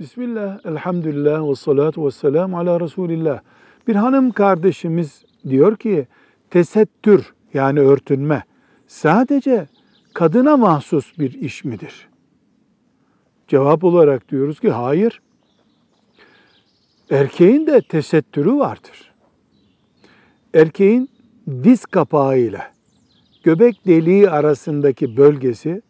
Bismillah, elhamdülillah ve salatu ve selamu ala Resulillah. Bir hanım kardeşimiz diyor ki tesettür yani örtünme sadece kadına mahsus bir iş midir? Cevap olarak diyoruz ki hayır. Erkeğin de tesettürü vardır. Erkeğin diz kapağıyla göbek deliği arasındaki bölgesi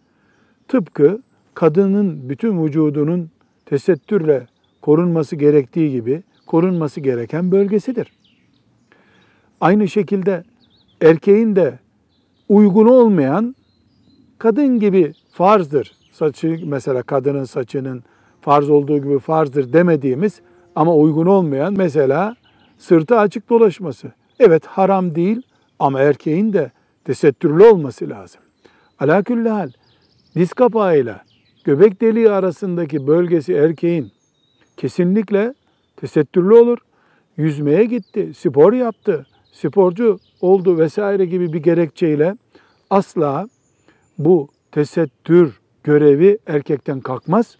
tıpkı kadının bütün vücudunun tesettürle korunması gerektiği gibi korunması gereken bölgesidir. Aynı şekilde erkeğin de uygun olmayan kadın gibi farzdır. Saçı mesela kadının saçının farz olduğu gibi farzdır demediğimiz ama uygun olmayan mesela sırtı açık dolaşması. Evet haram değil ama erkeğin de tesettürlü olması lazım. Alaküllahal diz kapağıyla göbek deliği arasındaki bölgesi erkeğin kesinlikle tesettürlü olur. Yüzmeye gitti, spor yaptı, sporcu oldu vesaire gibi bir gerekçeyle asla bu tesettür görevi erkekten kalkmaz.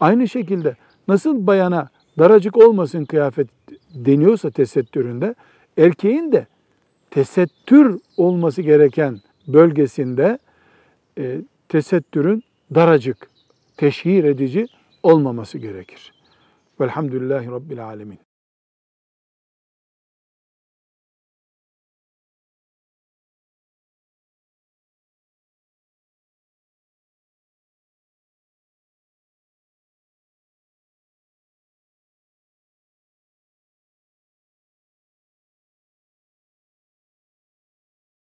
Aynı şekilde nasıl bayana daracık olmasın kıyafet deniyorsa tesettüründe erkeğin de tesettür olması gereken bölgesinde e, tesettürün daracık, teşhir edici olmaması gerekir. Velhamdülillahi Rabbil Alemin.